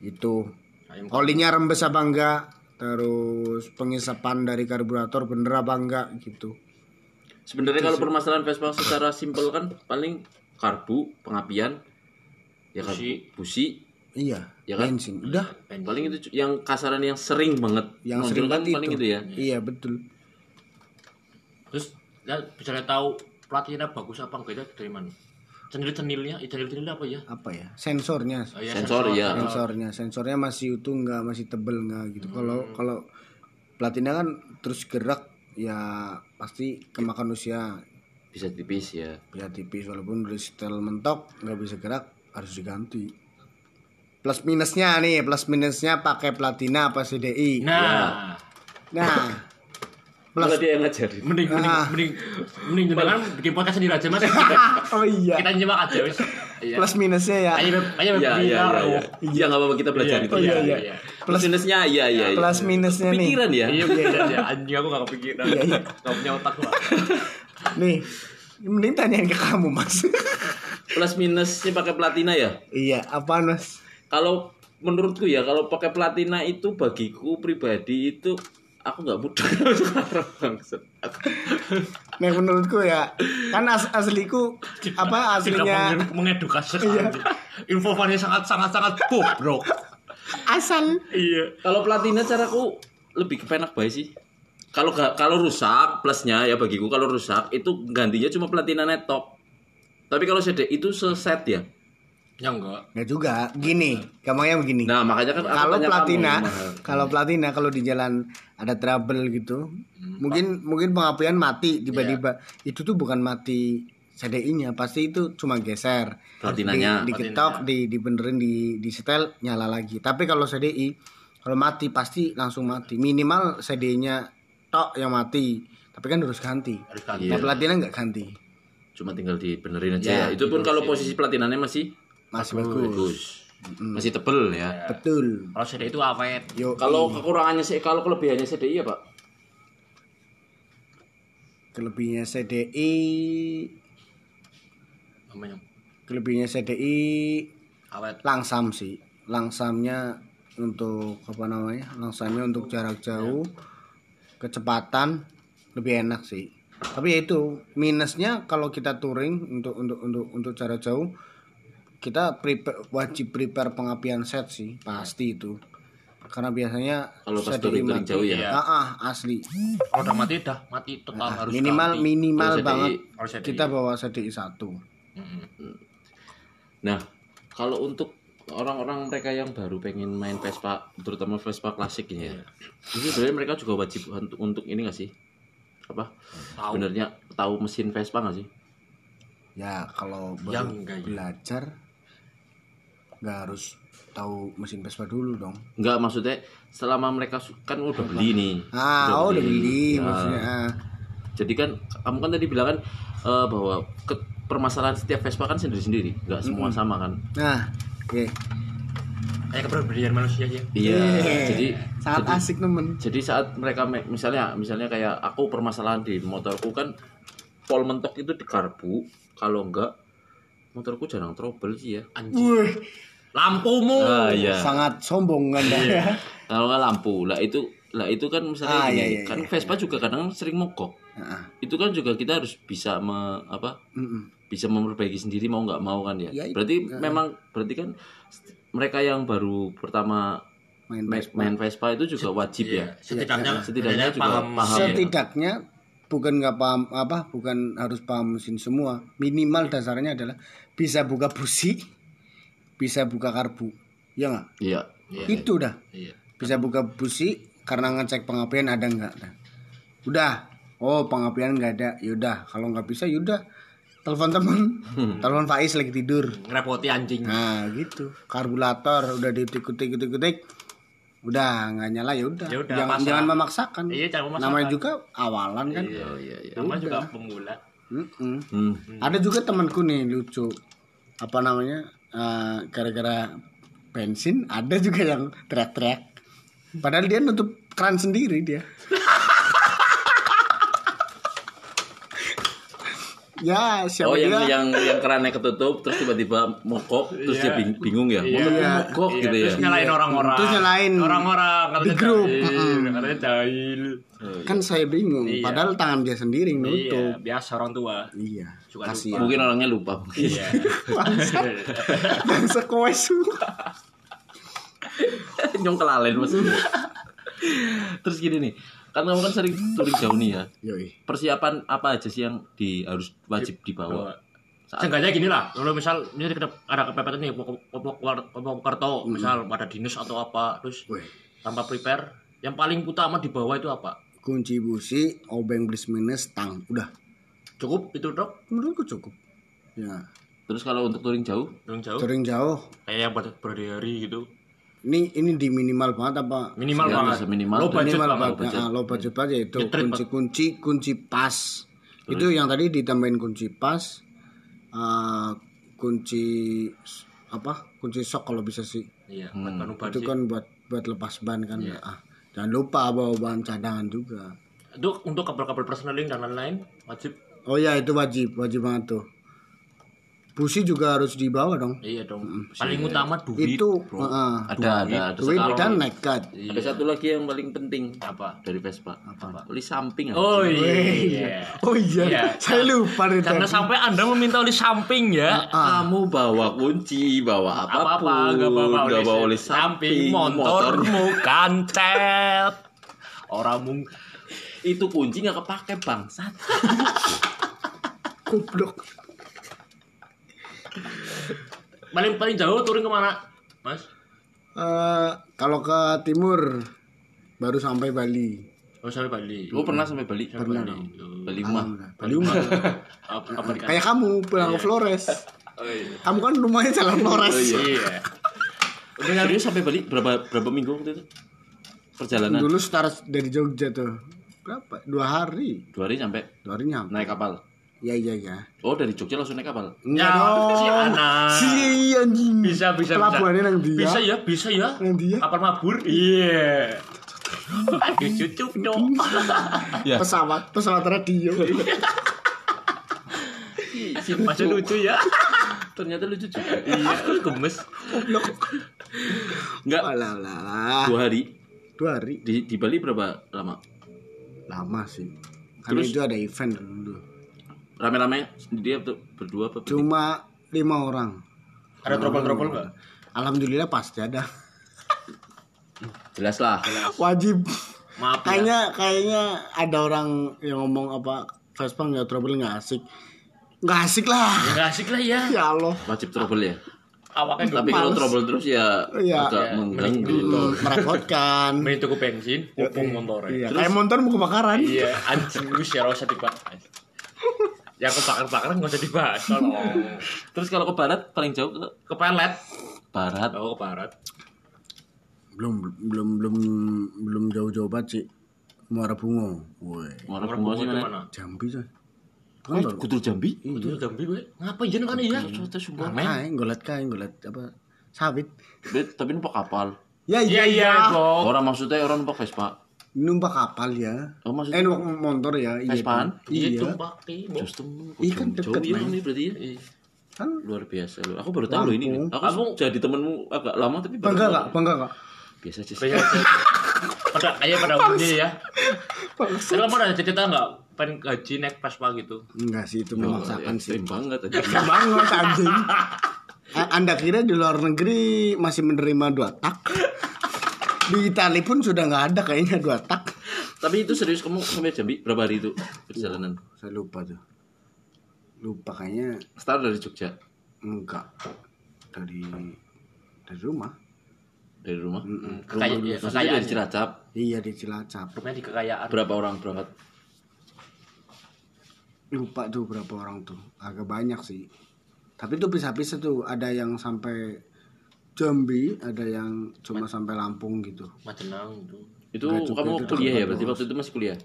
Itu. Ayam Olinya rembes apa enggak? Terus pengisapan dari karburator bener apa enggak gitu. Sebenarnya kalau permasalahan Vespa secara simpel kan paling karbu, pengapian, ya kan Busi. busi, Iya, Ya kan? bensin. Udah, paling itu yang kasaran yang sering banget. yang sering kan banget paling itu. itu ya. Iya, betul. Terus ya bisa tahu pelatihnya bagus apa enggak itu dari mana? Cenil-cenilnya, cenil-cenilnya apa ya? apa ya? Sensornya. Oh, iya, Sensor, iya. sensornya. Sensornya masih utuh nggak masih tebel nggak gitu. Kalau kalau pelatihnya kan terus gerak ya pasti kemakan usia. Bisa tipis ya. ya tipis walaupun udah setel mentok nggak bisa gerak harus diganti. Plus minusnya nih plus minusnya pakai platina apa CDI Nah, nah Malah dia yang ngajarin. mending mending Ah. mending mending jenengan bikin podcast sendiri aja Mas. oh iya Kita nyimak aja wis. Iya. plus minusnya ya Ayo ayo Iya, iya, iya. biar. iya. Iya, nggak apa-apa kita belajar itu. Oh, iya, ya. iya. Plus minusnya, iya, iya. iya. plus minusnya nih Pikiran ya. Iya, iya, iya. Anjing aku gak kepikiran. Iya, iya. Gak punya otak gua. nih mending tanyain ke kamu mas Plus minusnya pakai platina ya. iya apaan mas Kalau menurutku ya, kalau pakai platina itu bagiku pribadi itu aku nggak mudah sekarang. Nah menurutku ya kan as asliku apa Tidak aslinya menge- mengedukasi sekali. Infofannya sangat sangat sangat bobrok. asal Iya. Kalau platina caraku lebih kepenak baik sih. Kalau kalau rusak plusnya ya bagiku kalau rusak itu gantinya cuma platina netok. Tapi kalau CD itu seset ya. Ya enggak. nggak juga. Gini gampangnya begini. Nah makanya kan kalau platina kalau platina kalau di jalan ada trouble gitu mungkin mungkin pengapian mati tiba-tiba. Itu tuh bukan mati CDI-nya pasti itu cuma geser. Platinanya, di, diketok di dibenerin di di setel nyala lagi. Tapi kalau CDI kalau mati pasti langsung mati. Minimal CDI-nya tok yang mati. Tapi kan harus ganti. Harus ganti. nah platina nggak ganti. Cuma tinggal dibenerin aja Ya, ya. Itu pun kalau posisi platinanya masih masih bagus bagus. Masih tebel ya. betul Kalau CD itu awet. yo Kalau kekurangannya sih kalau kelebihannya CDI ya, Pak? kelebihannya CDI Namanya kelebihannya CDI awet. langsam sih langsamnya untuk apa namanya langsamnya untuk jarak jauh kecepatan lebih enak sih tapi ya itu minusnya kalau kita touring untuk untuk untuk untuk jarak jauh kita prepare, wajib prepare pengapian set sih pasti itu karena biasanya Kalau pas touring-touring mati. jauh ya? Ah, ah, asli Kalau udah mati udah mati total harus minimal ganti. minimal Kalau banget CDI. kita bawa CDI satu. Nah, kalau untuk orang-orang mereka yang baru pengen main Vespa, terutama Vespa klasik ini ya, ini sebenarnya mereka juga wajib untuk, untuk ini nggak sih? Apa? Tahu. Benernya tahu mesin Vespa nggak sih? ya kalau baru Yang enggak ya. belajar nggak harus tahu mesin Vespa dulu dong Nggak maksudnya selama mereka kan udah beli nih. Ah, oh udah beli Ya. maksudnya. Ah. Jadi kan kamu kan tadi bilang kan eh, bahwa ke- permasalahan setiap Vespa kan sendiri-sendiri, nggak semua sama kan? Nah, oke. Kayak kepribadian manusia ya. Iya. Yeay. Jadi Sangat jadi- asik temen. Jadi saat mereka me- misalnya misalnya kayak aku permasalahan di motorku kan pol mentok itu di karbu, kalau enggak motorku jarang trouble sih ya. Anjing. Lampumu. Ah iya. sangat sombong kan ya. Kalau nggak lampu, lah itu lah itu kan misalnya Ah, gini, iya, iya, kan iya. Vespa juga kadang sering mogok. Nah, Itu kan juga kita harus bisa me, apa mm-mm. bisa memperbaiki sendiri mau nggak mau kan ya. Ya, itu. berarti memang berarti kan mereka yang baru pertama main main, Vespa. main Vespa itu juga wajib ya. Setidaknya Setidaknya juga paham. paham. ya. Setidaknya bukan nggak paham apa, bukan harus paham mesin semua. Minimal dasarnya adalah bisa buka busi, bisa buka karbu. Ya nggak? Iya. Iya. Itu dah. Iya. Bisa buka busi karena ngecek pengapian ada nggak. Nah, Udah. Oh pengapian nggak ada. Yaudah. Kalau nggak bisa yaudah. Telepon temen. Telepon Faiz lagi tidur. Ngerepoti anjing. Nah gitu. Karburator udah ditik-tik tik Udah nggak nyala ya udah. Ya udah, Jangan jangan memaksakan. Iya, jangan memaksakan. Namanya juga awalan kan. Oh iya iya. Namanya juga pemula. Mm-mm. Hmm. Ada juga temanku nih lucu. Apa namanya? Eh, gara-gara bensin ada juga yang teriak-teriak. Padahal dia nutup keran sendiri dia. Ya, siapa Oh yang juga yang yang kerannya ketutup terus tiba-tiba mogok terus dia bing- bingung ya. Iya. Iya. mogok Iya, gitu ya. Terus nyalain orang-orang. Terus nyalain orang-orang di grup. jahil, Katanya jahil. kan saya bingung. Iya. Padahal tangan dia sendiri yang Iya, nutup. biasa orang tua. Iya. Suka Kasihan. Mungkin orangnya lupa mungkin. Iya. Bangsa kowesu. Nyong kelalen maksudnya. Terus gini nih, Kan kamu kan sering touring jauh nih ya. Yoi. Persiapan apa aja sih yang di harus wajib dibawa? Saat Seenggaknya gini lah, kalau misal ini ada ada kepepet nih, Purwokerto, misal pada dinas atau apa, terus tanpa prepare, yang paling utama di bawah itu apa? Kunci busi, obeng plus minus, tang. Udah. Cukup itu dok, Menurutku cukup. Ya. Terus kalau untuk touring jauh, yang jauh, Sering jauh. kayak yang buat berhari gitu, Ini ini di minimal banget apa? minimal Ya, banget, minimal. low budget minimal banget. banget. Nah, low budget banget yaitu Nyetrip, kunci kunci kunci pas. Itu yang tadi ditambahin kunci pas. eh, kunci apa? Kunci sok kalau bisa sih. Iya, buat anu Itu budget. kan buat buat lepas ban kan. Ah, jangan lupa bawa bahan cadangan juga. Itu untuk kabel-kabel personaling dan lain-lain wajib. Oh ya itu wajib, wajib banget tuh. Busi juga harus dibawa dong. Iya dong. Paling utama duit. itu bro. heeh. ada ada ada, duit satu, dan nekat. ada satu lagi yang paling penting Apa? dari Vespa. Apa? Oli samping. Oh iya. Oh iya, Iya. saya lupa nih Karena tadi. sampai anda meminta oli samping ya. Kamu bawa kunci, bawa apa pun, Apa-apa, gak bawa oli bawa oli samping, samping, motormu kancet. Orang mung itu kunci nggak kepake bangsat. Goblok. Paling paling jauh turun ke mana, Mas? Eh, kalau ke timur baru sampai Bali. Oh sampai Bali. Lu pernah sampai Bali? Sampai Bali. Bali mah. Bali mah. Apa apa dikasih? Kayak kamu pulang ke Flores. Kamu kan rumahnya jalan Flores. Oh, iya. Iya. Udah serius sampai Bali berapa berapa minggu waktu itu? Perjalanan Dulu start dari Jogja tuh. Berapa? Dua hari. dua hari sampai Dua hari nyampe. naik kapal. Iya iya iya. Oh dari Jogja langsung naik kapal. Enggak Ya, dong. si anak. Si anjing. Bisa bisa Pelabuhannya bisa. nang dia. Bisa ya, bisa ya. Nang dia. Kapal mabur. Iya. Aduh cucuk dong. Ya. Pesawat, pesawat radio. Masih lucu ya. Ternyata lucu juga. Iya, gemes. Enggak Alah, dua hari Dua hari. di di Bali berapa lama? Lama sih. Karena Terus? itu ada event dulu. Rame-rame sendiri atau berdua apa? Cuma lima orang. Ada trouble-trouble enggak? Alhamdulillah pasti ada. Jelas lah. Wajib. Maaf ya. Kayaknya kayaknya ada orang yang ngomong apa Vespa nggak trouble nggak asik. Nggak asik lah. Ya nggak asik lah ya. Ya Allah. Wajib trouble ya. Awaknya Tapi kalau trouble terus ya Iya. agak Iya, mengganggu. Hmm, merepotkan. main tuku bensin, pupung motor Iya, kayak motor mau kebakaran. Iya, anjing gue ya usah dibahas. Ya kebakar-bakaran nggak usah dibahas. Tolong. Terus kalau ke barat paling jauh ke Ke pelet. Iya. barat. Oh, ke barat. Belum belum belum belum jauh-jauh banget sih. Muara Bungo. Woi. Muara Bungo sih itu mana? Jambi coy. Oh, Kan Kutul Jambi. Itu Jambi gue. Ngapain jeneng kan iya? Soalnya sumpah. kae golet kae golet apa sawit. Bet, tapi numpak kapal. Ya Iya iya, kok. Orang maksudnya orang numpak Vespa. Numpak kapal ya. Oh maksudnya Eh numpak motor ya. Iya. Vespaan? Iya, Iya. Bo. Justru Iya kan deket, ya men. ini berarti ya. Iya. Kan Luar biasa loh. Aku baru tahu ini. Lampung. Aku jadi temenmu agak lama tapi baru bangga gak? Bangga gak? Biasa aja sih. Kayak pada kayak pada umumnya ya. Jadi kamu ada cerita nggak pengen gaji naik Vespa gitu? Enggak sih itu memaksakan sih. ekstrim banget aja. Keren banget anjing. Anda kira di luar negeri masih menerima dua tak? Di Itali pun sudah nggak ada kayaknya dua tak. Tapi itu serius kamu sampai Jambi berapa hari itu perjalanan? Saya lupa tuh. Lupa kayaknya Start dari Jogja, enggak dari dari rumah. dari rumah. Kekayaan, Rumah- iya, maksudnya kekayaan. dari Cilacap. Iya di Cilacap. Rumahnya di kekayaan. Berapa orang berangkat? Lupa tuh berapa orang tuh. Agak banyak sih. Tapi itu bisa-bisa tuh ada yang sampai Jambi, ada yang cuma sampai Lampung gitu. Majenang itu. Itu kamu itu kuliah ya? Berarti waktu itu masih kuliah?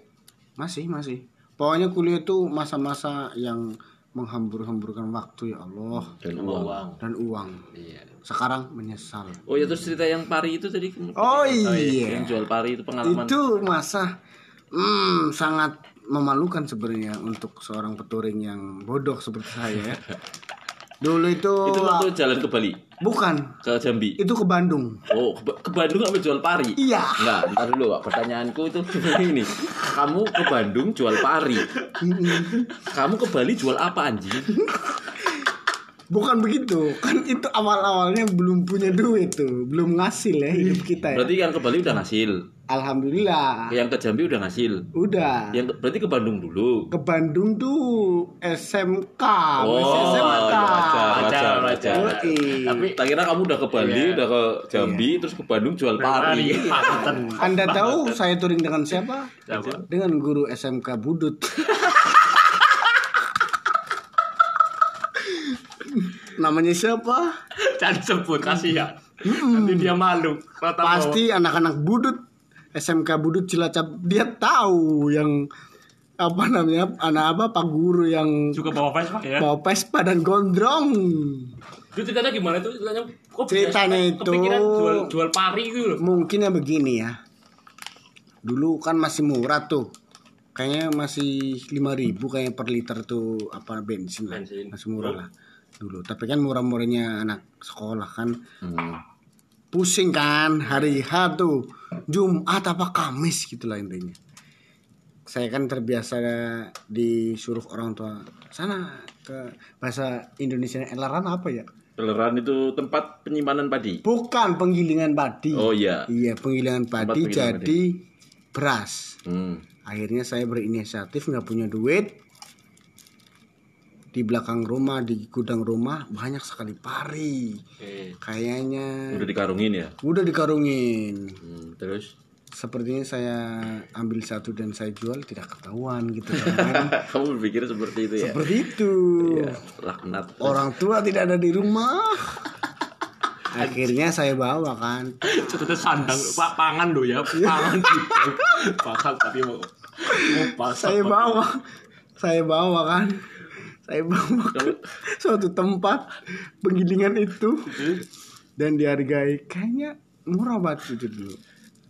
Masih, masih. Pokoknya kuliah itu masa-masa yang menghambur-hamburkan waktu ya Allah Dan uang. uang. dan uang. Iya. Sekarang menyesal. Oh ya terus cerita yang pari itu tadi Oh yang iya. jual pari itu pengalaman. Itu masa hmm, sangat memalukan sebenarnya untuk seorang peturing yang bodoh seperti saya. Dulu itu, Itu waktu jalan ke Bali, bukan, ke Jambi. itu ke Bandung. Oh, ke, ke Bandung kamu jual pari? Iya. Enggak, bentar dulu, Pak. Pertanyaanku itu ini. Kamu ke Bandung jual pari. Kamu ke Bali jual apa anjing? Bukan begitu, kan itu awal-awalnya belum punya duit tuh, belum ngasil ya hidup kita ya. Berarti yang ke Bali udah ngasil. Alhamdulillah, Yang ke Jambi udah ngasil. udah. Yang ke- berarti ke Bandung dulu. Ke Bandung tuh SMK, Oh, masih SMK. iya, wajar, wajar, Wajar, wajar. Yoi. Tapi Tak kira kamu udah ke Bali, Iya. udah ke Jambi, terus ke Bandung jual pari. Anda tahu saya touring dengan siapa? Siapa? Dengan guru SMK Budut. Namanya siapa? Jangan sebut kasihan. Nanti dia malu. Mata Pasti anak-anak Budut SMK Budut Cilacap dia tahu yang apa namanya anak apa Pak Guru yang juga bawa Vespa ya. bawa Vespa dan gondrong. Itu ceritanya gimana itu? Ceritanya kok Ceritanya itu- jual jual pari gitu loh. Mungkin ya begini ya. Dulu kan masih murah tuh. Kayaknya masih 5000 kayak per liter tuh apa bensin lah. Bensin. Masih murah lah dulu. Tapi kan murah-murahnya anak sekolah kan. Hmm. Pusing kan hari H tuh. Jumat apa Kamis gitu lah intinya. Saya kan terbiasa disuruh orang tua sana ke bahasa Indonesia elaran apa ya? Peleran itu tempat penyimpanan padi. Bukan penggilingan padi. Oh iya. Iya, penggilingan padi penggilingan jadi beras. Hmm. Akhirnya saya berinisiatif nggak punya duit. Di belakang rumah, di gudang rumah banyak sekali pari. Oke. Kayaknya Udah dikarungin ya. udah dikarungin. Hmm, terus Sepertinya saya ambil satu dan saya jual tidak ketahuan gitu kan. kamu berpikir seperti itu ya? Seperti itu. Ya, laknat. Orang tua tidak ada di rumah. Akhirnya saya bawa kan. Ceritanya sandang pak pangan do ya. Pangan gitu. Pangan tapi mau mau pasang. saya bawa saya bawa kan saya bawa ke suatu tempat penggilingan itu dan dihargai kayaknya murah banget itu dulu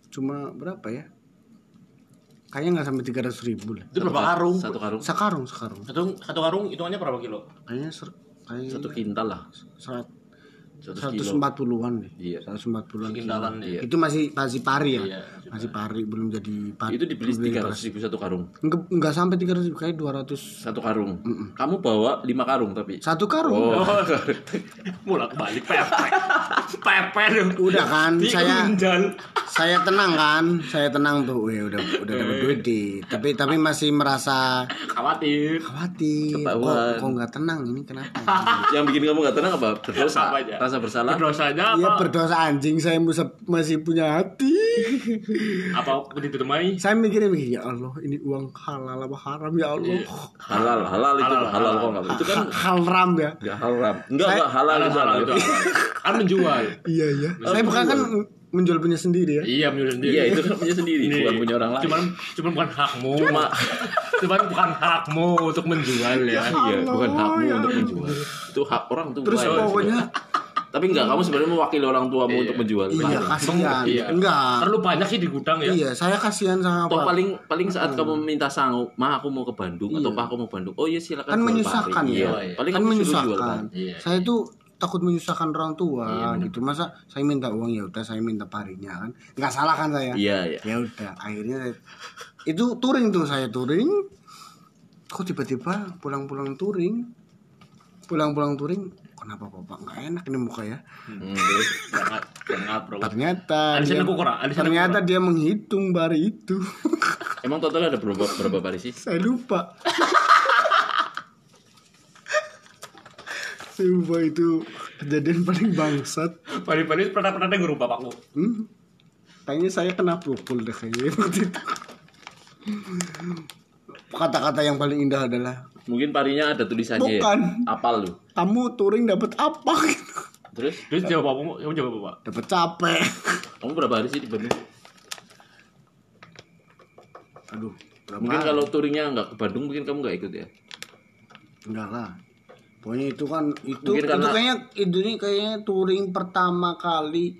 cuma berapa ya kayaknya nggak sampai tiga ratus ribu lah Itu berapa karung? Satu karung. sekarung sekarung Satu satu karung hitungannya berapa kilo? kayaknya ser, kayak Satu kintal lah. serat- 140-an deh Iya. 140-an Kintalan kilo. ya. itu masih masih pari ya Iya, masih pari belum jadi pari Itu dibeli tiga ratus ribu satu karung. Enggak, enggak sampai 300 ribu kayak 200 Satu karung. Kamu bawa lima karung tapi. satu karung Oh. Mulak balik pepet. Pepet. udah kan saya Diunjal. saya tenang kan saya tenang tuh Wih, udah udah dapat duit di tapi tapi masih merasa Khawatir. khawatir kok kok nggak tenang ini kenapa Yang bikin kamu gak tenang apa? Berdosa. Apa aja? Rasa bersalah. Dosanya Iya apa? berdosa anjing saya musa- masih punya hati Apa ditemani? saya mikirnya begini ya Allah ini uang halal apa haram ya Allah Halal, halal itu Halal, halal, kok halal. nggak? Itu kan Ha- haram ya nggak haram. Enggak, Saya- enggak halal itu Halal halal. itu. Kan menjual. iya iya saya bukan kan menjual punya sendiri ya Iya menjual sendiri. Iya, itu kan punya sendiri, bukan punya orang lain. Cuman cuman bukan hakmu. Cuma cuman bukan hakmu untuk menjual ya. iya, bukan hakmu ya untuk menjual. Itu hak orang tua. terus ya. pokoknya Tapi enggak, kamu sebenarnya mewakili orang tuamu untuk menjual. iya kasihan Iya. enggak Terlalu banyak sih di gudang ya. iya saya kasihan sama apa paling paling saat kamu minta sanggup, mah aku mau ke Bandung atau pak aku mau Bandung. Oh iya silakan. kan menyusahkan ya Iya. Paling kan menyusahkan kan. Iya. saya tuh takut menyusahkan orang tua gitu masa saya minta uang ya udah saya minta parinya kan nggak salah kan saya Iya, iya. ya udah akhirnya saya- itu touring tuh saya touring kok tiba-tiba pulang-pulang touring pulang-pulang touring kenapa bapak nggak enak ini muka ya Hmm, ternyata dia, ternyata dia menghitung bari itu emang total ada berapa berapa pari sih? saya lupa saya lupa itu kejadian paling bangsat Paling-paling pernah pernah dengar bapakku. Hmm. Kayaknya saya kena pukul deh kayaknya waktu itu. Kata-kata yang paling indah adalah Mungkin parinya ada tulisannya Bukan. ya. Apal lu. kamu touring dapat apa? Terus Terus jawab bapakmu, kamu jawab bapak. dapat capek. kamu berapa hari sih di Bandung? Aduh, berapa? Mungkin kalau touringnya nggak ke Bandung, mungkin kamu nggak ikut ya. enggak lah. Pokoknya itu kan itu Mungkin itu karena- kayaknya itu nih kayaknya touring pertama kali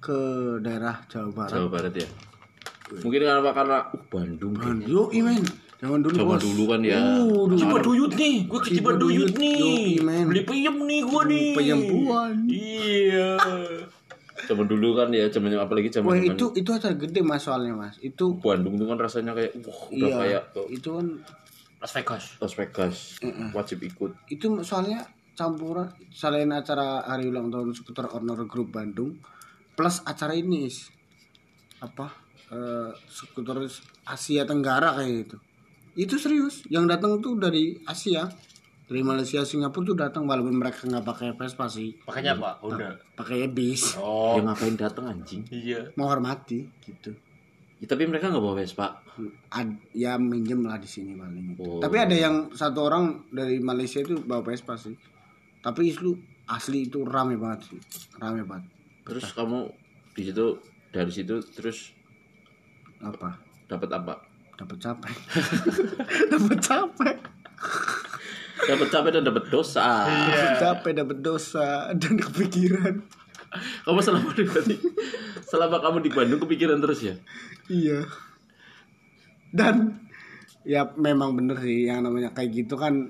ke daerah Jawa Barat. Jawa Barat ya. Mungkin karena karena uh, Bandung. kayaknya. Yo, men. Zaman dulu Zaman bos. dulu kan ya. Uh, dulu. Cibaduyut nih, gue ke Cibaduyut Cibaduyut, nih. Beli peyem nih gue nih. Peyempuan. Iya. Zaman dulu kan ya, zaman apalagi zaman Wah, itu itu acara gede Mas soalnya Mas. Itu Bandung itu kan rasanya kayak wah udah iya, kayak ke itu kan Las Vegas. Las Vegas wajib ikut. itu soalnya campuran selain acara hari ulang tahun skuter owner grup Bandung plus acara ini apa eh, skuter Asia Tenggara kayak gitu itu serius yang datang tuh dari Asia dari Malaysia Singapura tuh datang walaupun mereka nggak pakai Vespa sih Makanya apa? Honda. pakai bis Oh. Ya ngapain datang anjing? Iya. menghormati gitu Ya, tapi mereka nggak bawa Vespa. Ad- ya minjem lah di sini paling Oh. tapi ada yang satu orang dari Malaysia itu bawa Vespa sih tapi itu asli itu rame banget sih rame banget Terus kamu di situ dari situ terus apa dapat apa? Dapat capek dapat capek Dapat capek dan dapat dosa. dapat capek dapat dosa dan kepikiran Kamu selama di selama kamu di Bandung kepikiran terus ya? iya dan ya memang bener sih yang namanya kayak gitu kan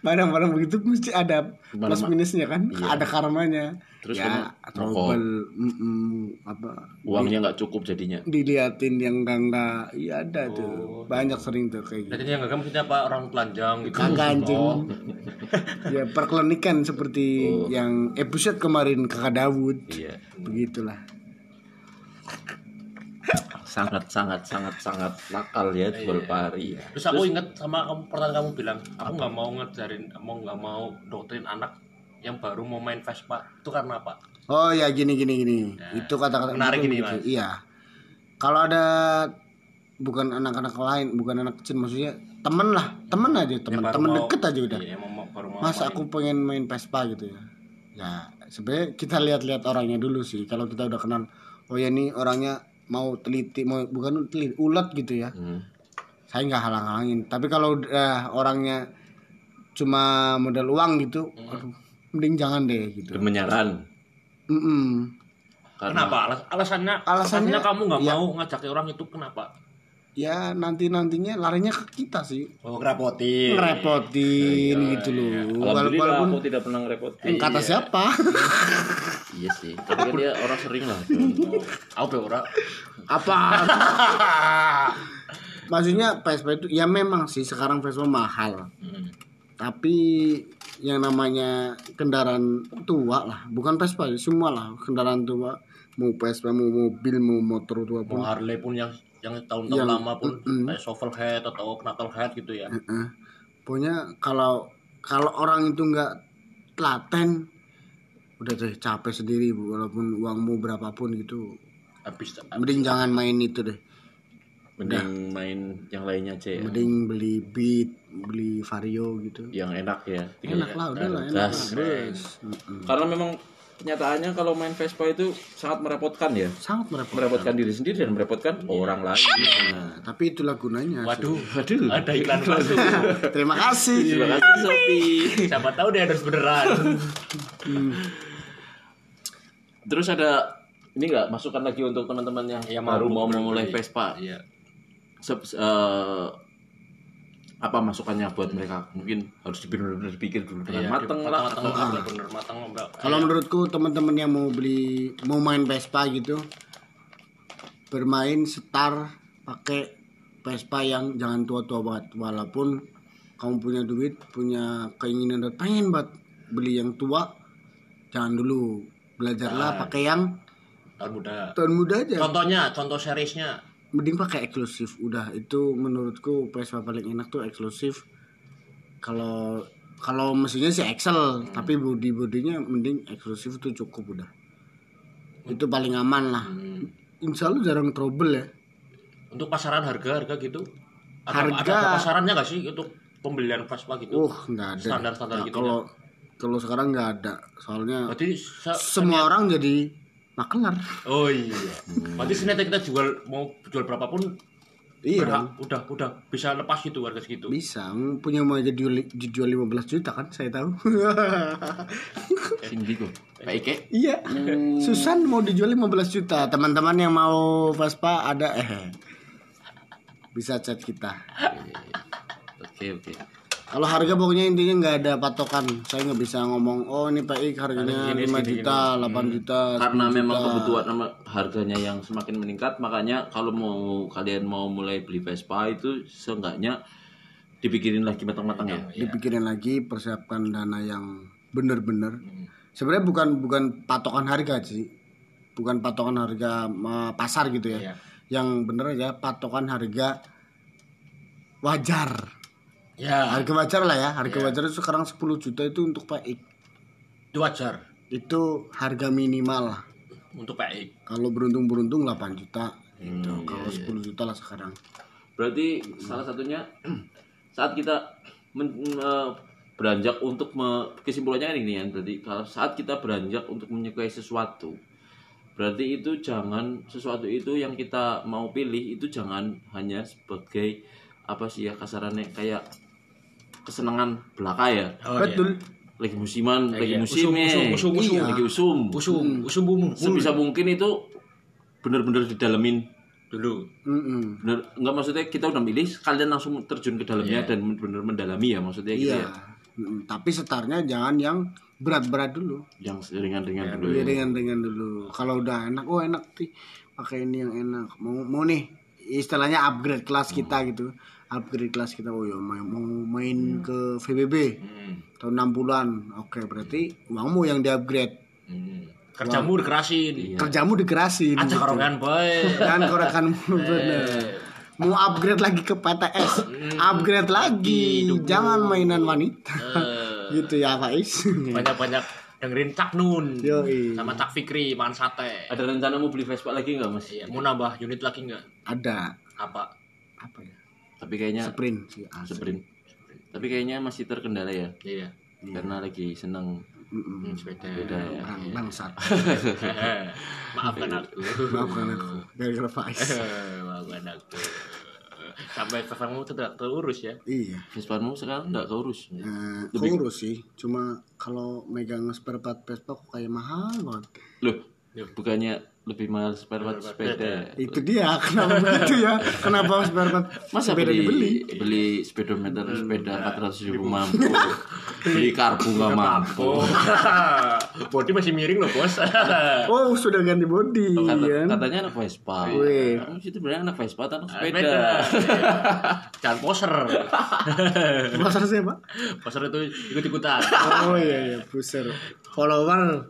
barang-barang begitu mesti ada plus minusnya kan? Ada karmanya. Terus ya trouble mm-mm, apa? Uangnya nggak cukup jadinya. diliatin yang enggak enggak iya ada tuh. Banyak sering tuh kayak gitu. Berarti yang enggak maksudnya apa? Orang telanjang gitu. kagak anjing. Oh. ya perkelenikan seperti yang episode kemarin kakak Dawud. Iya. begitulah Sangat sangat sangat sangat nakal ya jual pari. Terus aku inget sama kamu pertanyaan kamu bilang, aku nggak mau ngejarin, mau nggak mau doktrin anak yang baru mau main Vespa itu karena apa? oh ya gini gini gini itu kata-kata menarik ini, gitu. Mas. iya kalau ada bukan anak-anak lain bukan anak kecil maksudnya temen lah temen aja temen baru temen mau- deket aja udah Iya, mau, mau- baru mau Mas main. aku pengen main Vespa gitu ya. Ya sebenarnya kita lihat-lihat orangnya dulu sih. Kalau kita udah kenal, oh ya nih orangnya mau teliti, mau bukan teliti, ulet gitu ya. Hmm. Saya nggak halang-halangin. Tapi kalau udah orangnya cuma modal uang gitu, aduh, mending jangan deh gitu. Menyaran. Mm-mm. Karena Kenapa? Alas- alasannya, Alasannya- alasannya kamu nggak ya. mau ngajak orang itu kenapa? Ya nanti nantinya larinya ke kita sih, Oh, ngerepotin. ngerepotin gitu loh. Walaupun, aku tidak pernah ngerepotin. kata siapa? Iya sih. Tapi kan dia orang sering lah. Aku be ora. Apa? Maksudnya Vespa itu ya memang sih sekarang Vespa mahal. Tapi yang namanya kendaraan tua lah, bukan Vespa semua lah kendaraan tua, mau Vespa, mau mobil, mau motor tua pun. Mau Harley pun yang yang tahun-tahun lama pun mm-mm. kayak shovel head atau knuckle head gitu ya. Heeh. Pokoknya kalau kalau orang itu nggak telaten, udah deh capek sendiri bu, walaupun uangmu berapapun gitu, Habis mending jangan main itu deh. Mending main yang lainnya aja ya. Mending beli Beat, beli Vario gitu. Yang enak ya. Enak lah, udah lah, enak gas. lah. Karena memang kenyataannya kalau main Vespa itu sangat merepotkan ya. Sangat merepotkan. Merepotkan diri sendiri dan merepotkan orang lain. Nah, tapi itulah gunanya. Waduh, Aduh. ada iklan masuk. Terima kasih. Terima kasih Shopee. Siapa tahu dia harus beneran. Terus ada ini enggak masukan lagi untuk teman-teman yang Yang baru mau mau memulai. Vespa? Iya. Sep- eh, apa masukannya buat mereka? Mungkin harus benar-benar dipikir dulu dengan Iya, mateng lah. matang atau apa. bener matang enggak. Kalau menurutku teman-teman yang mau beli mau main Vespa gitu bermain setar pakai Vespa yang jangan tua-tua banget walaupun kamu punya duit punya keinginan dan pengen banget beli yang tua jangan dulu belajarlah pakai yang tahun muda. tahun muda aja. Contohnya, contoh seriesnya. mending pakai eksklusif. Udah itu menurutku Vespa paling enak tuh eksklusif. Kalau kalau mesinnya sih Excel tapi body bodinya mending eksklusif tuh cukup udah. Itu paling aman lah. Insya Allah jarang trouble ya. Untuk pasaran harga-harga gitu. Ada, Harga- ada, ada pasarannya nggak sih untuk pembelian Vespa gitu? uh nggak ada. Standar-standar Nah, gitu kalau kalau sekarang nggak ada soalnya Berarti se- semua orang jadi makelar Oh iya. Berarti senetnya kita jual mau jual berapapun iya berhak, dong udah udah bisa lepas gitu harga segitu. bisa punya mau jadi dijual, dijual 15 juta kan saya tahu Sini kok. Pak Ike. Iya. Susan mau dijual 15 juta. Teman-teman yang mau Vespa ada eh bisa chat kita. Oke oke. Kalau harga pokoknya intinya nggak ada patokan. Saya nggak bisa ngomong oh ini Pak Ik harganya 5 juta, 8 juta. Karena 10 memang juta." kebutuhan nama- harganya yang semakin meningkat, makanya kalau mau kalian mau mulai beli Vespa itu seenggaknya dipikirin lagi matang-matang ya. dipikirin lagi persiapkan dana yang bener-bener sebenarnya bukan bukan patokan harga sih bukan patokan harga pasar gitu ya Iya. yang bener aja patokan harga wajar Ya, harga wajar lah ya. Harga wajar itu sekarang 10 juta itu untuk PX itu wajar. Itu harga minimal lah. Untuk PI. kalau beruntung-beruntung 8 juta. Gitu. Hmm, kalau 10 juta lah sekarang. Berarti salah satunya saat kita men- eh, beranjak untuk me- kesimpulannya kan ini ya berarti kalau saat kita beranjak untuk menyukai sesuatu berarti itu jangan sesuatu itu yang kita mau pilih itu jangan hanya sebagai apa sih ya kasarannya kayak kesenangan belaka ya Oh, betul lagi musiman lagi iya. musimnya Usum, usum, usum, usum. lagi usum Usum, usum bumu. sebisa mungkin itu benar-benar didalemin Dulu. Mm-mm. bener nggak maksudnya kita udah milih kalian langsung terjun ke dalamnya dan benar mendalami ya maksudnya gitu iya ya tapi setarnya jangan yang berat-berat dulu yang ringan-ringan dulu Iya ya. ringan-ringan dulu. Kalau udah enak, oh enak sih pakai ini yang enak. Mau mau nih istilahnya upgrade kelas kita gitu. Upgrade kelas kita. Oh ya mau, mau main ke VBB Hmm. tahun 60-an. Oke, berarti uangmu yang di-upgrade. Hmm. Kerjamu dikerasin. Kerjamu dikerasin. Aja gitu. boy. Kan korekanmu bener. Mau upgrade lagi ke PTS, upgrade lagi. Jangan mainan wanita. gitu ya, Faiz. Banyak-banyak dengerin Cak Nun. Yoi. Sama Cak Fikri makan sate. ada rencana mau beli Vespa lagi nggak mas Iya, mau nambah unit lagi nggak? Ada Apa? Tapi kayaknya Sprint sih. asli. sprint tapi kayaknya masih terkendala ya Iya. karena lagi seneng Mm-mm. Hmm, sepeda. beda ya Bang, bangsat. Maafkan aku. Maafkan aku. Gara-gara Faiz. Maafkan aku. Sampai kamu tidak terurus ya. Iya. Vespamu sekarang nggak keurus Eh, keurus sih. Cuma kalau megang spare part Vespa kok kayak mahal banget. loh bukannya lebih mahal spare part sepeda ya? Itu dia. Kenapa begitu ya? Kenapa spare part Masa sepeda beli, dibeli? beli speedometer sepeda 400 ribu mampu beli karbu nggak mampu Oh. Body masih miring loh, Bos. Oh, sudah ganti body Kata- kan? katanya anak Vespa Wih. kamu situ sebenarnya anak Vespa atau anak sepeda. Jangan poser. Pasar siapa? Poser itu ikut-ikutan. Oh iya iya, buser. Follower.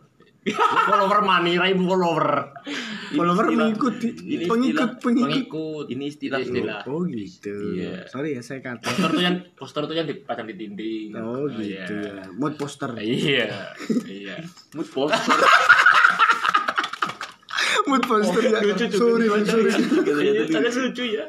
Follower money, ribu follower. Follower mengikuti ini pengikut pengikut. Ini istilah istilah. Oh gitu. Iya. Sorry ya saya kata. Poster tuh yang poster tuh yang dipasang di dinding. Oh gitu ya. Mood poster. Iya. Iya. mood poster Mood poster ya. Lucu juga. Sorry, Bang, sorry. Iya, sangat lucu ya.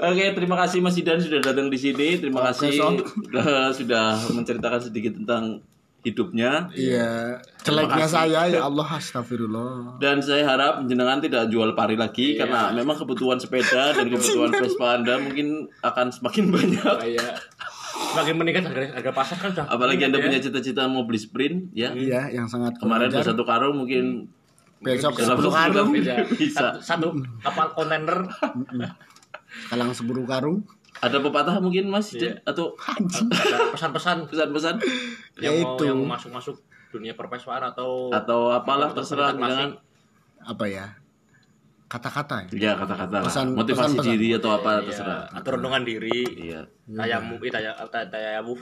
Oke, terima kasih Mas Idan sudah datang di sini. Terima Oke, kasih sudah menceritakan sedikit tentang hidupnya. Iya, jeleknya saya ya Allah astagfirullah. Dan saya harap jenengan tidak jual pari lagi Iya. karena memang kebutuhan sepeda dan kebutuhan Vespa Anda mungkin akan semakin banyak. Kayak semakin meningkat harga, harga pasar kan sudah. Apalagi Anda meningkat punya cita-cita mau beli sprint ya. Iya, yang sangat Kemarin ajar. satu karung mungkin besok dalam sepuluh sebulan karung, bisa. bisa. Satu, satu kapal kontainer kalang sepuluh karung. Ada pepatah mungkin Mas Iya. Jen? atau Anjing. ada pesan-pesan pesan-pesan yang Ya mau yang masuk-masuk dunia perpeswaan atau atau apalah terserah jangan Apa ya? Kata-kata ya. ya kata-kata. Pesan- motivasi pesan-pesan. diri atau apa Iya, terserah. atau renungan diri Iya. tayamu eh taya tayamu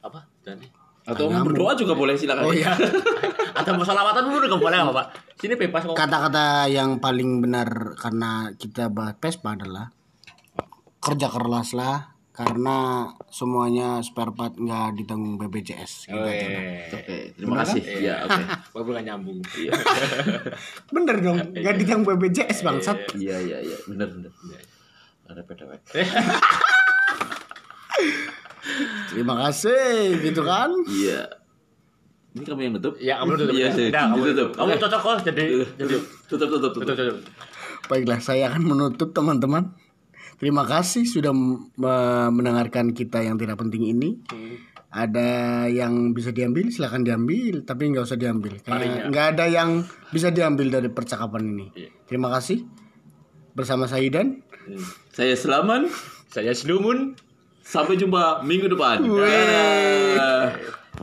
apa tadi Atau mau berdoa juga boleh silakan. Oh iya. atau mau salawatan dulu nggak boleh apa pak sini bebas kok Kata-kata yang paling benar karena kita bahas Vespa adalah kerja keras lah karena semuanya spare part nggak ditanggung BPJS. Gitu aja udah. Oke, terima kasih. Iya, oke. Walaupun nggak nyambung Bener dong, nggak ditanggung BPJS bangsat. Iya, iya, iya, benar benar. Ada PDW. Terima kasih, gitu kan? Iya. Ini kamu yang tutup? ya kamu tutup Iya, ya. sih. Kamu Ditutup. kamu Oke. cocok kok jadi jadi Tutup, tutup, tutup. tutup tutup Baiklah, saya akan menutup teman-teman. Terima kasih sudah mendengarkan kita yang tidak penting ini. Ada yang bisa diambil, silahkan diambil, tapi nggak usah diambil. Nggak ada yang bisa diambil dari percakapan ini. Terima kasih. Bersama saya dan Saya Selaman. saya Slumun Sampai jumpa minggu depan.